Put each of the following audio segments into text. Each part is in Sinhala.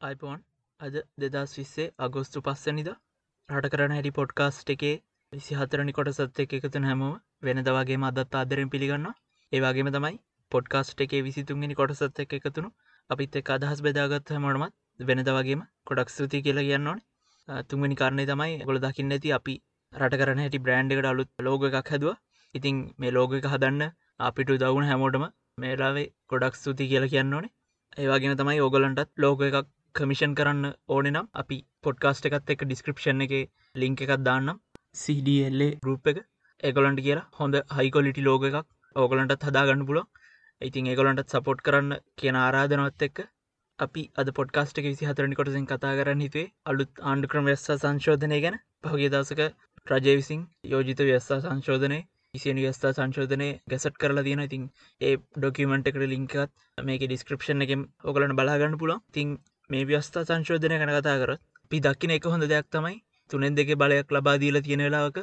අයිපෝන් අද දෙදස් විස්සේ අගෝස්තු පස්සනිද රට කරන හැටි පොඩ්කාස්ට් එකේ විසි හතරනි කොට සත් එක එකතුන හැමෝම වෙනදවගේ අදත් ආදරෙන් පිළිගන්න ඒවාගේම තමයි පොඩ්කාස්ට් එකේ විසිතුන්ගනි කොටසත් එක එකතුුණු අපිත් එක අදහස් බෙදාගත් හැමටමත් වෙනදවගේම කොඩක් ස්තුති කියලා කියන්න ඕන. තුන්වනි කාරණය තමයි ගොල දකින්න ඇති අපි රට කරන හැටි බ්‍රන්ඩ් එකට අලුත් ලෝග එකක් හැදවා. ඉතින් මේ ලෝග එක හදන්න අපිට දවුණ හැමෝටම මේලාවේ ගොඩක් ස්තුති කියලා කියන්න ඕනේ. ඒවාගෙන තමයි ඕගලන්ටත් ලෝක එකක් කමිෂන් කරන්න ඕන නම් අපි පොඩ්කාස්ට එකත් එක ඩිස්ක්‍රපෂන් එක ලිංක එකක් දාන්නම්. CDල්ල ගරුප් එක. ඒගොලන්ට කියලා හොඳ හයිකොලිටි ලෝග එකක්. ඕගලන්ටත් හදාගන්න පුලො ඉතින් ඒගොලන්ටත් සපෝට් කරන්න කියන ආරාධනවත් එක්ක අපි අද පොඩ්කාස්ට එක විසි හතරනි කොටසින් කතා කරන්න හිතුවේ අලුත් ආණ්ඩු ක්‍රම වෙස්සා සංශෝධනය ගැන. පහගේ දසක රජය විසින් යෝජිත ව්‍යස්ථා සංශෝධනය ඉසිනි වස්ථා සංශෝධනය ගැසට් කරලා තියෙන ඉතින් ඒ ඩොකිමෙන්ට් එකට ලින්කත් මේක ඩිස්ක්‍රපෂන් එක ඔගලට බලාගන්න පුලො තින් මේ ව්‍යස්ථා සංශෝධනය කන කතා කරත් පි දක්කින එක හොඳ දෙයක් තමයි. තුනෙන් දෙක බලයක් ලබාදීල තියෙන වෙලාවක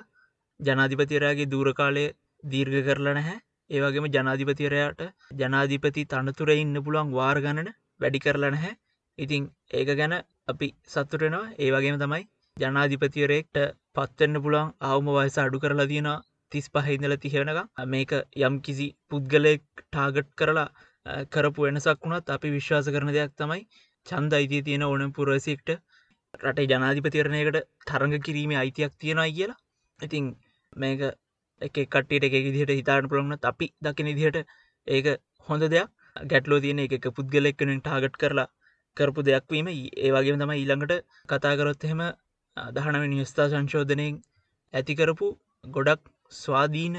ජනාධිපතිරයාගේ දූරකාලය දීර්ඝ කරලා නැහැ. ඒවගේම ජනාධිපතිරයාට ජනාධිපති තනතුර ඉන්න පුළුවන් වාර් ගණන වැඩි කරලා නැහැ. ඉතිං ඒක ගැන අපි සත්තුටෙනවා ඒවගේම තමයි ජනාධිපතිවරෙක්ට පත්වෙන්න පුළුවන් අවම වයස අඩු කරලා තියෙනවා. තිස් පහහිදල තිහෙනක මේක යම් කිසි පුද්ගලෙක් ටාගට් කරලා කරපු වෙනසක් වුණත් අපි විශ්වාස කරන දෙයක් තමයි චන්ද අයිතිය තියෙන ඕන පුරවසිෙක්ට රටේ ජනාධිපතිවරණයකට තරඟ කිරීමේ අයිතියක් තියෙනයි කියලා. ඉතිං මේක එක කට්ටට එක විදිහට හිතාට පුළොන්න අපි දකින දිහට ඒක හොඳ දෙයක්. ගැටලෝ තියෙන එක පුද්ගලෙක්කනින් ටාගට් කරලා කරපු දෙයක්වීම ඒවාගේම තම ඊළඟට කතාකරොත් එහෙම දහනව නිස්ථා සංශෝධනයෙන් ඇතිකරපු ගොඩක් ස්වාධීන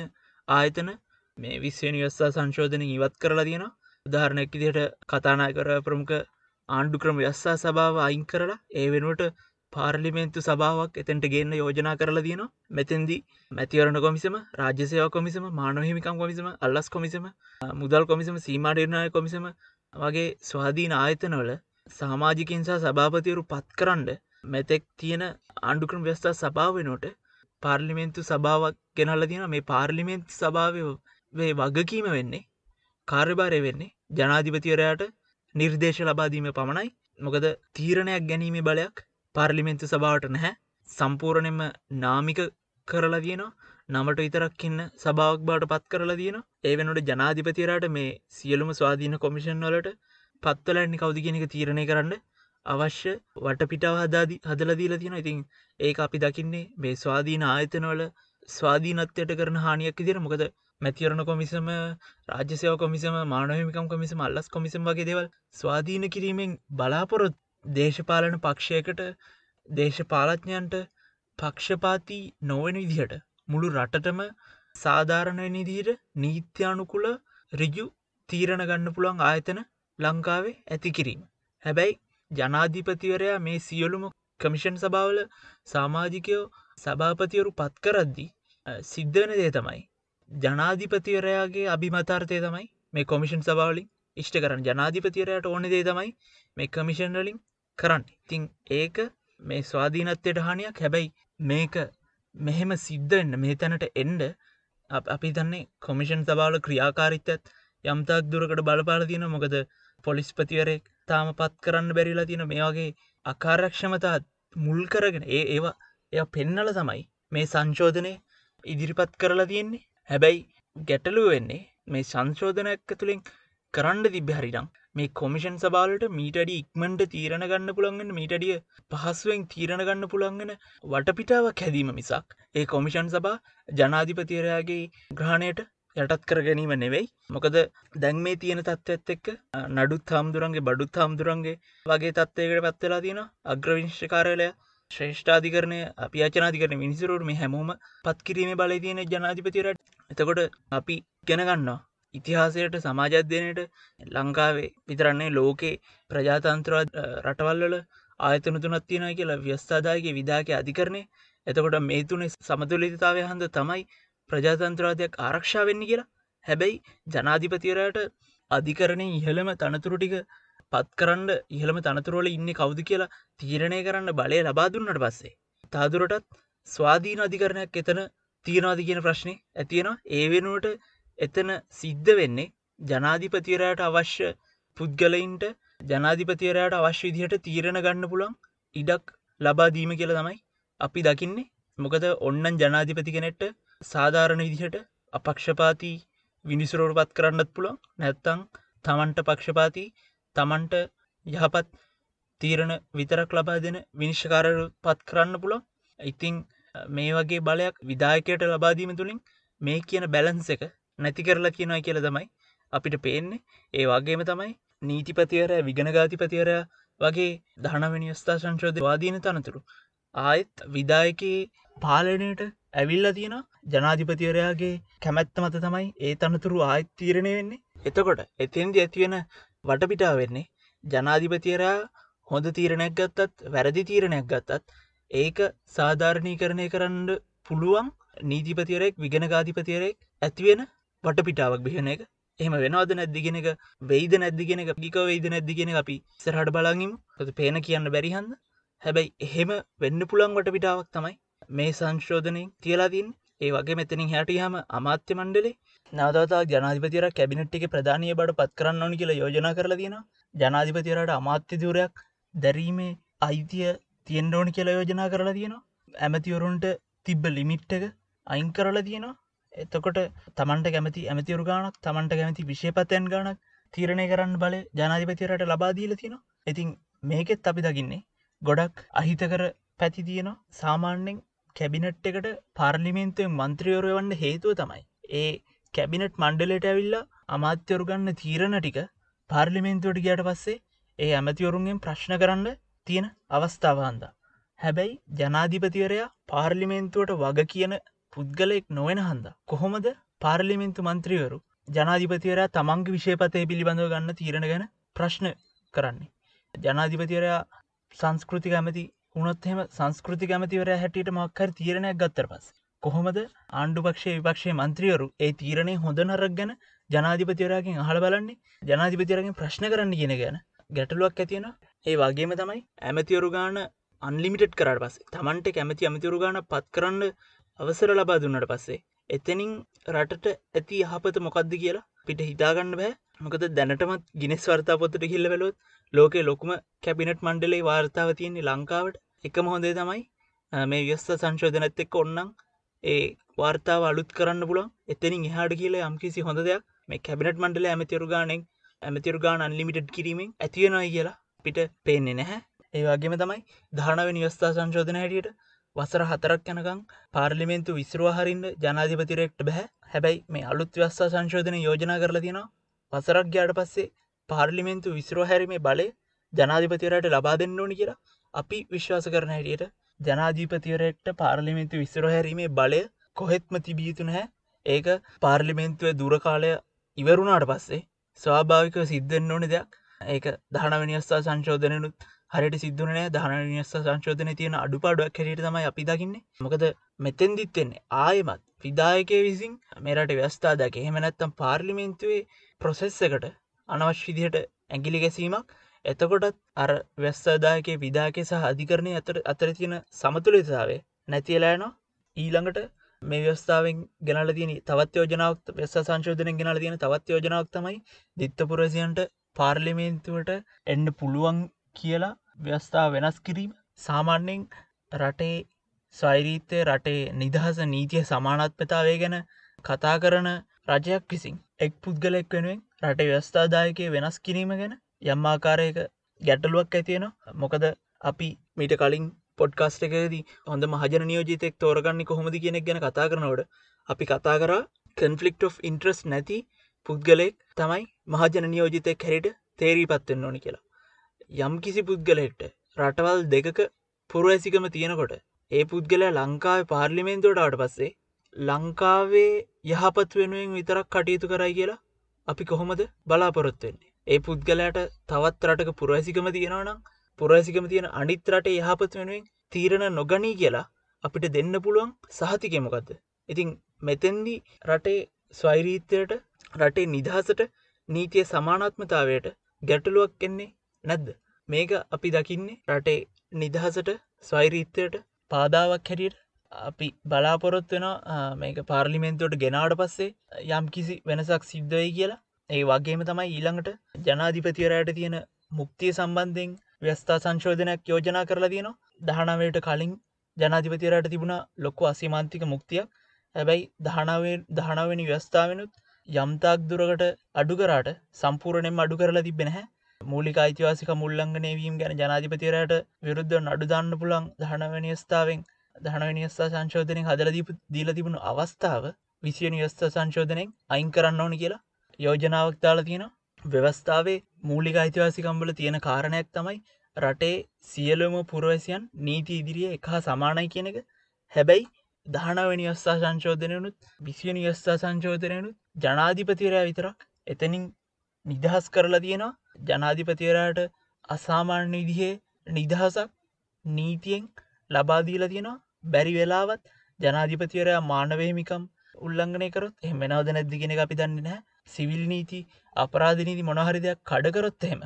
ආයතන මේ විශ්ව නිවස්ථා සංශෝධන ඉවත් කරලා තියෙන උදාහරණැක් දිහට කතානා කර ප්‍රමුඛ ආණ්ඩු ක්‍රම යස්සා සභාව අයින් කරලා ඒ වෙනුවට පාර්ලිමේන්තු සභාවක් එතැන්ට ගන්න යෝජනා කරලා තියෙනවා මෙතැන්දි මැතිවරණ කොමිසම රාජ්‍යසයව කොමිසම මානොහිමිකම් කොමිසම අල්ලස් කොමිසම මුදල් කොමිසම සීමාඩර්නාය කොමිසම වගේ ස්වාධීන ආයතනවල සාමාජිකින් සහ සභාපතිවරු පත් කරන්න මෙතෙක් තියෙන ආණ්ඩුක්‍රම ව්‍යස්ථා සභාව වෙනට පාර්ලිමේන්තු සභාවක් ගෙනල්ල තියෙන මේ පාර්ලිමේන්තු සභාව වේ වගකීම වෙන්නේ කාර්යභාරය වෙන්නේ ජනාධිපතිවරයාට නිර්දේශ ලබාදීම පමණයි. මොකද තීරණයක් ගැනීමේ බලයක් පාර්ලිමෙන්තු සභාවට නැහැ. සම්පූර්ණයෙන්ම නාමික කරලා තියෙනවා. නමට විතරක්කින්න සභාවක් බාට පත් කරලා තියෙන ඒ වෙනට ජනාධිපතිරට මේ සියලුම ස්වාධීන කොමිෂන් වලට පත්වලන්නේ කවදි කියෙනෙක තීරණය කරන්න අවශ්‍ය වටපිටාව හදාදී හදලදීල තියෙන ඉතින් ඒ අපි දකින්නේ මේ ස්වාධීන ආයතනවල ස්වාධීනත්වයට කරන හානියක් දිර මොකද මැතිවරණ කොමිසම රාජ්‍යසයව කොමිසම මානවමිකම් කොමිසම අල්ලස් කොමිසම් වගේ දෙවල් ස්වාධීන කිරීමෙන් බලාපොරොත් දේශපාලන පක්ෂයකට දේශපාලඥයන්ට පක්ෂපාති නොවන විදිහට මුළු රටටම සාධාරණය නිදිීට නීත්‍යානුකුල රිජු තීරණ ගන්න පුළුවන් ආයතන ලංකාවේ ඇති කිරීම. හැබැයි ජනාධිපතිවරයා මේ සියලුම කමිෂන් සභාවල සාමාජිකයෝ සභාපතිවරු පත් කරද්දි සිද්ධවන දේ තමයි ජනාධිපතිවරයාගේ අභිමතාර්ථය තමයි මේ කොමිෂන් සභාවලින් ඉෂ්ට කරන්න. ජනාධිපතිවරයට ඕන දේ තමයි මේ කමිෂන් වලින් කරන්න. ඉතිං ඒක මේ ස්වාධීනත්වයට හානියක්. හැබැයි මේක මෙහෙම සිද්ධන්න මේ තැනට එන්ඩ අපි තන්නේ කොමිෂන් සභාවල ක්‍රියාකාරිත්තත් යම්තාක් දුරකට බලපාල තියෙන මොකද පොලිස්පතිවරෙක් තාම පත් කරන්න බැරිලා තියෙන මේ වගේ අකාරක්ෂමතාත් මුල් කරගෙන ඒ ඒවා එය පෙන්නල තමයි මේ සංශෝධනය ඉදිරිපත් කරලා තියෙන්නේ. හැබැයි ගැටලුව වෙන්නේ මේ සංශෝධනයක් තුළින් කරන්න තිබ්බ හරිනම් මේ කොමිෂන් සබාලට මීටඩි ඉක්මට තීරණ ගන්න පුළන්ගෙන මීටඩිය පහසුවෙන් තීරණ ගන්න පුළන්ගෙන වටපිටාවක් හැදීම මිසක් ඒ කොමිෂන් සබා ජනාධිපතිරයාගේ ග්‍රහණයට යටත් කර ගැනීම නෙවෙයි. මොකද දැන් මේ තියෙන තත්ත්වත් එක්ක නඩුත් හාමුදුරන්ගේ බඩුත් හාමුදුරන්ගේ වගේ තත්වයකට පත්වෙලා තියෙන අග්‍රවිංශ්කාරලය ශ්‍රේෂ්ඨාධිකරණය අපි අචනාධිකරන මිනිසුරුට මේ හැමෝම පත්කිරීම බල තියෙන ජනාධිපතිරට එතකොට අපි ගැනගන්නවා ඉතිහාසයට සමාජධ්‍යනයට ලංකාවේ විතරන්නේ ලෝකේ ප්‍රජාතන්ත්‍රවත් රටවල්වල ආයතන තුනත් තියෙන කියලා ව්‍යස්ථාදායක විදාක අධිකරණය. එතකොට මේ තුනේ සමතුලිතතාවය හන්ද තමයි ප්‍රජාතන්ත්‍රවාදයක් ආරක්ෂා වෙන්න කියලා. හැබැයි ජනාධිපතිරයට අධිකරණය ඉහළම තනතුරුටික පත් කරන්න ඉහළම තනතුරුවල ඉන්න කවුද කියලා තීරණය කරන්න බලය ලබා දුන්නට පස්සේ. තාදුරටත් ස්වාධීන අධිකරණයක් එතන තියෙනවාද කියන ප්‍රශ්නය ඇතියෙනවා ඒ වෙනුවට එතන සිද්ධ වෙන්නේ ජනාධිපතිවරයට අවශ්‍ය පුද්ගලයින්ට ජනාධිපතිවරයට අවශ්‍ය විදිහට තීරණ ගන්න පුළන් ඉඩක් ලබා දීම කියල තමයි අපි දකින්නේ මොකද ඔන්නන් ජනාධිපති කෙනෙට්ට සාධාරණ විදිහට අපක්ෂපාති විනිසුරෝට පත් කරන්නත් පුළන් නැත්තං තමන්ට පක්ෂපාති තමන්ට යහපත් තීරණ විතරක් ලබා දෙන විනිශ්කාරර පත් කරන්න පුළො ඉතිං මේ වගේ බලයක් විදායකයට ලබාදීම තුළින් මේ කියන බැලන්ස එක නැති කරලා කියනයි කියල තමයි අපිට පේන්නේ. ඒ වගේම තමයි නීතිපතිවර විගනගාතිපතිවර වගේ දහනවනි ස්ථා සංශෝධ වාදීන තනතුරු ආයෙත් විදායකයේ පාලනයට ඇවිල්ල තියෙන ජනාධිපතිවරයාගේ කැමැත්ත මත තමයි ඒ තනතුරු ආයත් තීරණය වෙන්නේ. එතකොට එතින්දි ඇතිවෙන වටපිටා වෙන්නේ ජනාධිපතියරයා හොඳ තීරණයක් ගත්තත් වැරදි තීරණයක් ගත්තත් ඒක සාධාරණී කරණය කරන්න පුළුවන් නීතිපතිවරෙක් විගෙන ගාධිපතිවරෙක් ඇතිවෙන වටපිටාවක් බිහන එක. එහම වෙනවාද නැද්දිගෙන එක වෙයිද නැද්දිගෙන එක ගික වෙයිද නැද්දිගෙන අපි සරහට බලගිමු ොද පේන කියන්න බැරිහන්ද හැබැයි එහෙම වෙන්න පුළන් වටපිටාවක් තමයි මේ සංශෝධනය තියලාතින් ඒ වගේ මෙතනින් හැටියහම අමාත්‍ය මණ්ඩලේ නවතතා ජනාධිපතිර කැබිනට්ටික ප්‍රධානය බට පත් කරන්න ඕනි කියලා යෝජනා කරලා තියෙන ජනාධිපතිරට අමාත්‍ය දූරයක් දැරීමේ අයිතිය තියෙන්ඩ ඕනි කියලා යෝජනා කරලා තියෙනවා. ඇමතිවරුන්ට තිබ්බ ලිමිට්ටක අයින් කරලා තියෙනවා. එතකොට තමන්ට කැමති ඇමතිවරු ගානක් තමන්ට කැමති විශෂපතයන් ගානක් තීරණය කරන්න බල ජනාධිපතිරට ලබාදීල තියෙනවා. ඉතින් මේකෙත් අපි දකින්නේ ගොඩක් අහිතකර පැති තියෙනවා. සාමාන්‍යෙන් කැබිනට් එකට පාර්ලිමේන්තුවෙන් මන්ත්‍රියවරය වන්න හේතුව තමයි. ඒ කැබිනට් මණ්ඩලට ඇවිල්ලා අමාත්‍යවරු ගන්න තීරණ ටික පාර්ලිමේන්තුවට ගයට පස්සේ ඒ ඇමතිවරුන්ගෙන් ප්‍රශ්න කරන්න තියෙන අවස්ථාවහන්ද. හැබැයි ජනාධිපතිවරයා පාර්ලිමේන්තුවට වග කියන පුද්ගලයෙක් නොවෙන හන්ද. කොහොමද පාර්ලිමේන්තු මන්ත්‍රීවරු ජනාධිපතිවරයා තමන්ගේ විශේපතය පිළිබඳව ගන්න තීරණ ගැන ප්‍රශ්න කරන්නේ. ජනාධිපතිවරයා සංස්කෘතික ඇමති උනොත්හෙම සංස්කෘති ඇමතිවර හැටියට මක්කර තීරණයක් ගත්තර පස්. කොහොමද ආණ්ඩුපක්ෂය විපක්ෂය මන්ත්‍රියවරු ඒ තීරණය හොඳ නරක් ගැන ජනාධිපතිවරයාගෙන් අහල බලන්නේ? ජනාධිපතිරගෙන් ප්‍රශ්න කරන්න ගෙන ගැන ගැටලුවක් ඇතියෙන ඒ වගේම තමයි ඇමතිවරු ගාන අන්ලිමිට් කරට පස් තමන්ට කැමති ඇමතිවරු ගාන පත් කරන්න අවසර ලබා දුන්නට පස්සේ එතනින් රටට ඇති යහපත මොකක්ද කියලා පිට හිතාගන්න බෑ. මොකද දැනටමත් ගිනිස් වර්තා පොත්තට කිල්ල වෙලොත් ලෝකේ ලොකුම කැබිනට් මණ්ඩලේ වාර්තාව තියෙන්නේ ලංකාවට. එකම හොඳේ තමයි මේ ව්‍යස්ත සංශෝධනැත් එක්ක ඔන්නම් ඒ වාර්තාව අලුත් කරන්න පුළන් එතනින් එහාට කියලා යම්කිසි හොඳ දෙයක් මේ කැබිනට් මණ්ඩල ඇමතිරුගානෙන් ඇමතිරුගාන අන්ලිමිටඩ් කිරීමෙන් ඇතිවෙනයි කියලා පිට පේන්නේ නැහැ. ඒ වගේම තමයි ධානව නිවස්ථා සංශෝධන හැටියට වසර හතරක් යනකං පාර්ලිමේන්තු විස්රවාහරින්ට ජනාධිපතිරෙක්ට බැහැ. හැබැයි මේ අලුත් ව්‍යස්ථා සංශෝධන යෝජනා කරලා තියෙනවා. වසරක් ගයාට පස්සේ පාර්ලිමේන්තු විස්රෝ හැරීමේ බලය ජනාධිපතිවරයට ලබා දෙන්න ඕනි කියලා අපි විශ්වාස කරන හැටියට ජනාධීපතිවරෙක්ට පාර්ලිමේන්තු විස්තර හැරීමේ බලය කොහෙත්ම තිබියතුන හැ ඒක පාර්ලිමේන්තුව දුරකාලය ඉවරුණාට පස්සේ ස්වාභාවිකව සිද්ධෙන් ඕන දෙයක්. ඒක දහනවනිස්ථා සංශෝධනනුත් හරිට සිද්ධනය දහනනිස්ස සංශෝධන තියෙන අඩුපාඩුවක් හැට තමයි අපි දකින්නේ. මොකද මෙතැන් දිත්තෙන්නේ ආයමත් විදායකය විසින් මෙරට ව්‍යස්ථා දැක. එහෙමනැත්තම් පාර්ලිමේන්තුවේ ප්‍රොසෙස් එකට අනවශ්විදිහට ඇගිලි ගැසීමක් එතකොටත් අර වැස්සදායක විදාක සහ අධිකරණය අතර අතර තියෙන සමතුලිතාවේ නැතිලායනවා ඊළඟට මේ ව්‍යස්ථාවෙන් ගෙනල තියන තවත් යෝජනාවක් වෙස්ස සංශෝධනය ගෙනල තියෙන තවත් යෝජනාවක් තමයි දිත්තපුරසියන්ට පාර්ලිමේන්තුවට එන්න පුළුවන් කියලා ව්‍යස්ථා වෙනස් කිරීම. සාමාන්‍යෙන් රටේ ස්වෛරීත්‍යය රටේ නිදහස නීතිය සමානත්පතාවේ ගැන කතා කරන රජයක් විසින් එක් පුද්ගලෙක් වෙනුවෙන් රට ව්‍යස්ථාදායකය වෙනස් කිරීම ගැන යම්මාකාරයක ගැටලුවක් ඇතියෙන මොකද අපි මීට කලින් පොඩ්කාස්ට එකදී හොඳ මහජන නියෝජිතෙක් තෝරගන්න කොහොමද කියෙනෙක් ගැන කතා කරනවට අපි කතා කර කන්ෆලික්් of ඉන්ට්‍රස් නැති පුද්ගලෙක් තමයි මහජන නියෝජිතයක් හැරිට තේරී පත්වෙන්න ඕනි කියලා. යම් කිසි පුද්ගලෙක්ට රටවල් දෙකක පුරුවඇසිකම තියෙනකොට ඒ පුද්ගලයා ලංකාව පාර්ලිමේන්තුවටට පස්සේ ලංකාවේ යහපත් වෙනුවෙන් විතරක් කටයුතු කරයි කියලා අපි කොහොමද බලාපොරොත්වෙන්නේ ඒ පුද්ගලයට තවත් රටක පුරවැසිකම තියෙනවනම් පුරවැසිකම තියෙන අනිත් රට යහපත් වෙනුවෙන් තීරණ නොගනී කියලා අපිට දෙන්න පුළුවන් සහතිකෙමොකක්ද ඉතිං මෙතැන්දි රටේ ස්වෛරීත්‍යයට රටේ නිදහසට නීතිය සමානත්මතාවයට ගැටලුවක් එන්නේ නැද්ද? මේක අපි දකින්නේ රටේ නිදහසට ස්වෛරීත්‍යයට පාදාවක් හැටියට. අපි බලාපොරොත් වෙන මේක පාර්ලිමෙන්තුවට ගෙනාට පස්සේ යම් කිසි වෙනසක් සිද්ධයි කියලා. ඒ වගේම තමයි ඊළඟට ජනාධිපතිවරයට තියෙන මුක්තිය සම්බන්ධයෙන් ව්‍යස්ථා සංශෝධනයක් යෝජනා කරලා තියෙනවා. දහනාවයට කලින් ජනාධිපතිරයට තිබුණ ලොක්කු අසිමාන්තික මුක්තියක්. හැබැයි දහනාවේ දහනාවනි ව්‍යස්ථාවනුත් යම්තාක් දුරකට අඩුකරට සම්පූරණයෙන් අඩු කරලා තිබෙන හැ මූලික අයිතිවාසික මුල්ලංගනයවීම් ගැන ජනාධිපතිරයට විරුද්ධ නඩුදාන්න පුළන් දහනවනිස්ථාවෙන් දහනවනිස්ථා සංශෝධනය හදලදීප දීල තිබුණු අවස්ථාව විසිය නිවස්ථ සංශෝධනයෙන් අයින් කරන්න ඕන කියලා යෝජනාවක් දාලා තියෙන ව්‍යවස්ථාවේ මූලික අයිතිවාසිකම්බල තියෙන කාරණයක් තමයි රටේ සියලුම පුරවැසියන් නීති ඉදිරිිය එක සමානයි කියන එක. හැබැයි දහනවැනි අස්ථා සංශෝධනයනුත් විසියනි අස්ථා සංශෝධනයනුත් ජනාධිපතිරයා විතරක් එතනින් නිදහස් කරලා තියෙනවා. ජනාධිපතිවරයට අසාමාන්‍ය විදිහේ නිදහසක් නීතියෙන් ලබාදීල තියෙනවා. බැරි වෙලාවත් ජනාධිපතිවරයා මානවේමිකම් උල්ලංඝනය කරොත් එහම නවද නැද්දිගෙන අපි දන්න නෑ සිවිල් නීති අපරාධනීති මොනහරි දෙයක් කඩකරොත් එහෙම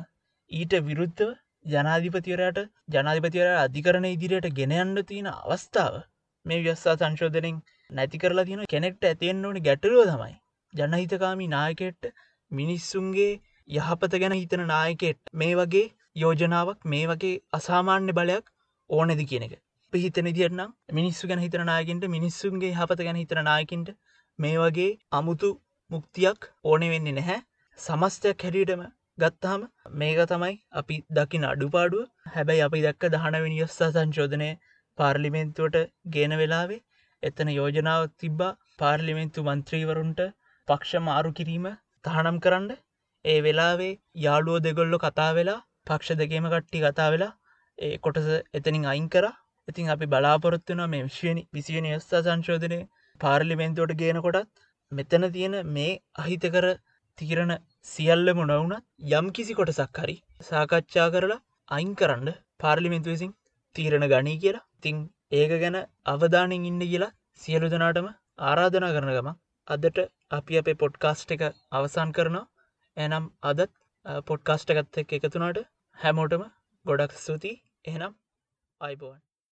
ඊට විරුද්ධව ජනාධිපතිවරයට ජනාධිපතිවර අධිකරණ ඉදිරියට ගෙනයන්න තියෙන අවස්ථාව මේ ව්‍යස්සා සංශෝධනෙන් නැති කරලා තියෙන කෙනෙක්ට ඇතියෙන් ඕනි ගැටරුව තමයි. ජනහිතකාමී නායකෙට්ට මිනිස්සුන්ගේ යහපත ගැන හිතන නායකෙට් මේ වගේ යෝජනාවක් මේ වගේ අසාමාන්‍ය බලයක් ඕනෙද කියන එක. පිහිතන දිරනම් මිනිස්සු ගැන හිතන නායකින්ට මිනිස්සුන්ගේ හපත ගැන හිතන නායකින්ට මේ වගේ අමුතු මුක්තියක් ඕනෙ වෙන්නේ නැහැ. සමස්තයක් හැඩියටම ගත්තාම මේක තමයි අපි දකින අඩුපාඩුව. හැබැයි අපි දක්ක දහනවෙනි යස්සා සංශෝධනය පාර්ලිමෙන්තුවට ගේන වෙලාවේ එතන යෝජනාව තිබ්බා. පාර්ලිමෙන්තු මන්ත්‍රීවරුන්ට පක්ෂ මාරු කිරීම තහනම් කරන්න. ඒ වෙලාවේ යාළුවෝ දෙගොල්ලො කතා වෙලා පක්ෂ දෙකේම කට්ටි කතා වෙලා ඒ කොටස එතනින් අයින් කර. ඉතින් අපි බලාපොරොත්වන මේ විශ්වනි විසියනි යස්ථා සංශෝධනය පාර්ලිමෙන්තුවට ගේන කොටත් මෙතන තියෙන මේ අහිතකර තීරණ සියල්ලම නොවුනත් යම් කිසි කොටසක් හරි සාකච්ඡා කරලා අයින් කරන්න පාර්ලිමින්තු විසින් තීරණ ගනී කියලා. තිං ඒක ගැන අවධානෙන් ඉන්න කියලා සියලු දෙනාටම ආරාධනා කරන ගම අදට අපි අපේ පොඩ්කාස්ට් එක අවසන් කරනවා. එනම් අදත් පොඩ්කාස්ට ගත්ත එක එකතුනාට හැමෝටම ගොඩක් ස්තුතියි. එහෙනම් අයිබෝවන්.